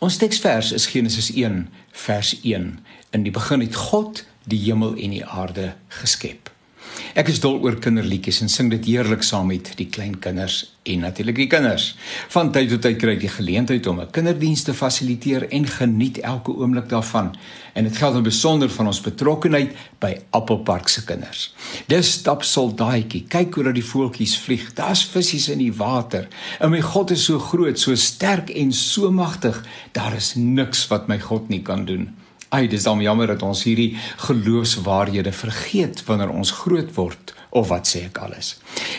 Ons teksvers is Genesis 1 vers 1. In die begin het God die hemel en die aarde geskep. Ek is dol oor kinderliedjies en sing dit heerlik saam met die klein kinders en natuurlik die kinders. Van tyd tot tyd kry ek die geleentheid om 'n kinderdiens te fasiliteer en geniet elke oomblik daarvan. En dit geld in besonder van ons betrokkenheid by Appelpark se kinders. Dis stap soldaatjie, kyk hoe dat die voeltjies vlieg. Daar's visse in die water. En my God is so groot, so sterk en so magtig. Daar is niks wat my God nie kan doen. Ai, dis dan jammer dat ons hierdie geloofswaarhede vergeet wanneer ons groot word of wat sê ek alles.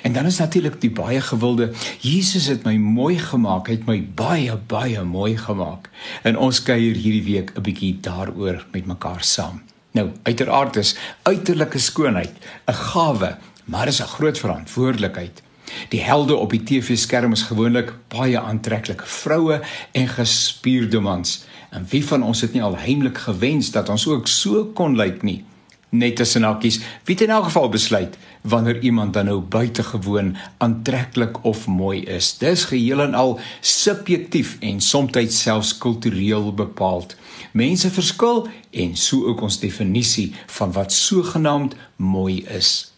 En dan is natuurlik die baie gewilde Jesus het my mooi gemaak, het my baie baie mooi gemaak. En ons kuier hierdie week 'n bietjie daaroor met mekaar saam. Nou, uiteraard is uiterlike skoonheid 'n gawe, maar is 'n groot verantwoordelikheid. Die helde op die TV-skerm is gewoonlik baie aantreklike vroue en gespierde mans. En wie van ons het nie al heimlik gewens dat ons ook so kon lyk nie? Net tussen hakkies, wie het in elk geval besluit wanneer iemand dan nou buitengewoon aantreklik of mooi is? Dis geheel en al subjektief en soms selfs kultureel bepaal. Mense verskil en so ook ons definisie van wat sogenaamd mooi is.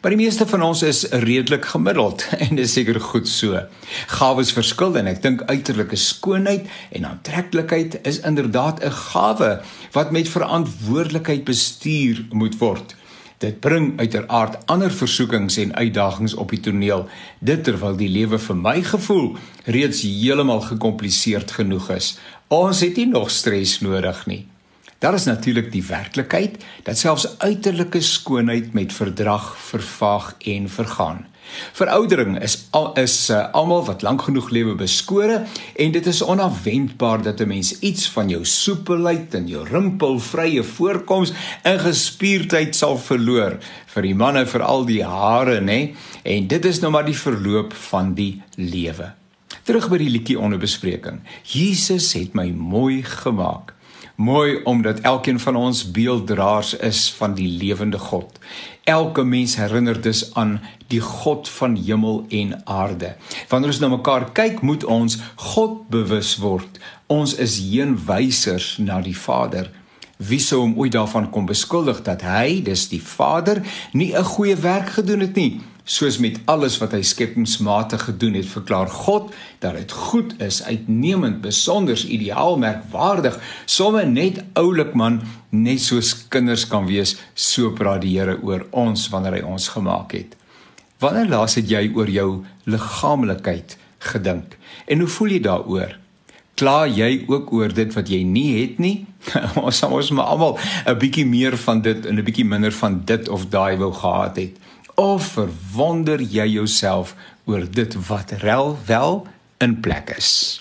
Maar die meeste van ons is redelik gemiddeld en dis seker goed so. Gawes verskil en ek dink uiterlike skoonheid en aantreklikheid is inderdaad 'n gawe wat met verantwoordelikheid bestuur moet word. Dit bring uiteraard ander versoekings en uitdagings op die toneel. Dit terwyl die lewe vir my gevoel reeds heeltemal gekompliseerd genoeg is. Ons het nie nog stres nodig nie. Daar is natuurlik die werklikheid dat selfs uiterlike skoonheid met verdrag vervaag en vergaan. Veroudering is al is uh, almal wat lank genoeg lewe beskore en dit is onafwendbaar dat 'n mens iets van jou soepelheid en jou rimpelvrye voorkoms en gespierdheid sal verloor vir die manne vir al die hare nê en dit is nou maar die verloop van die lewe. Terug by die liedjie onder bespreking. Jesus het my mooi gemaak. Mooi omdat elkeen van ons beelddraers is van die lewende God. Elke mens herinner dus aan die God van hemel en aarde. Wanneer ons na mekaar kyk, moet ons God bewus word. Ons is heenwysers na die Vader. Wie sou hom ooit daarvan kon beskuldig dat hy, dis die Vader, nie 'n goeie werk gedoen het nie? soos met alles wat hy skepingsmatig gedoen het, verklaar God dat dit goed is, uitnemend, besonder, ideaal, merkwaardig, somme net oulik man, net soos kinders kan wees, so praat die Here oor ons wanneer hy ons gemaak het. Wanneer laas het jy oor jou liggaamlikheid gedink? En hoe voel jy daaroor? Kla jy ook oor dit wat jy nie het nie? ons ons maar almal 'n bietjie meer van dit en 'n bietjie minder van dit of daai wou gehad het of verwonder jy jouself oor dit wat rel wel in plek is?